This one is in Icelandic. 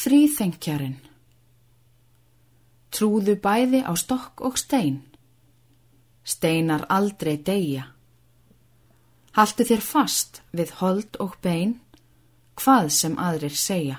Þrýþengjarinn Trúðu bæði á stokk og stein. Steinar aldrei deyja. Haltu þér fast við hold og bein, hvað sem aðrir segja.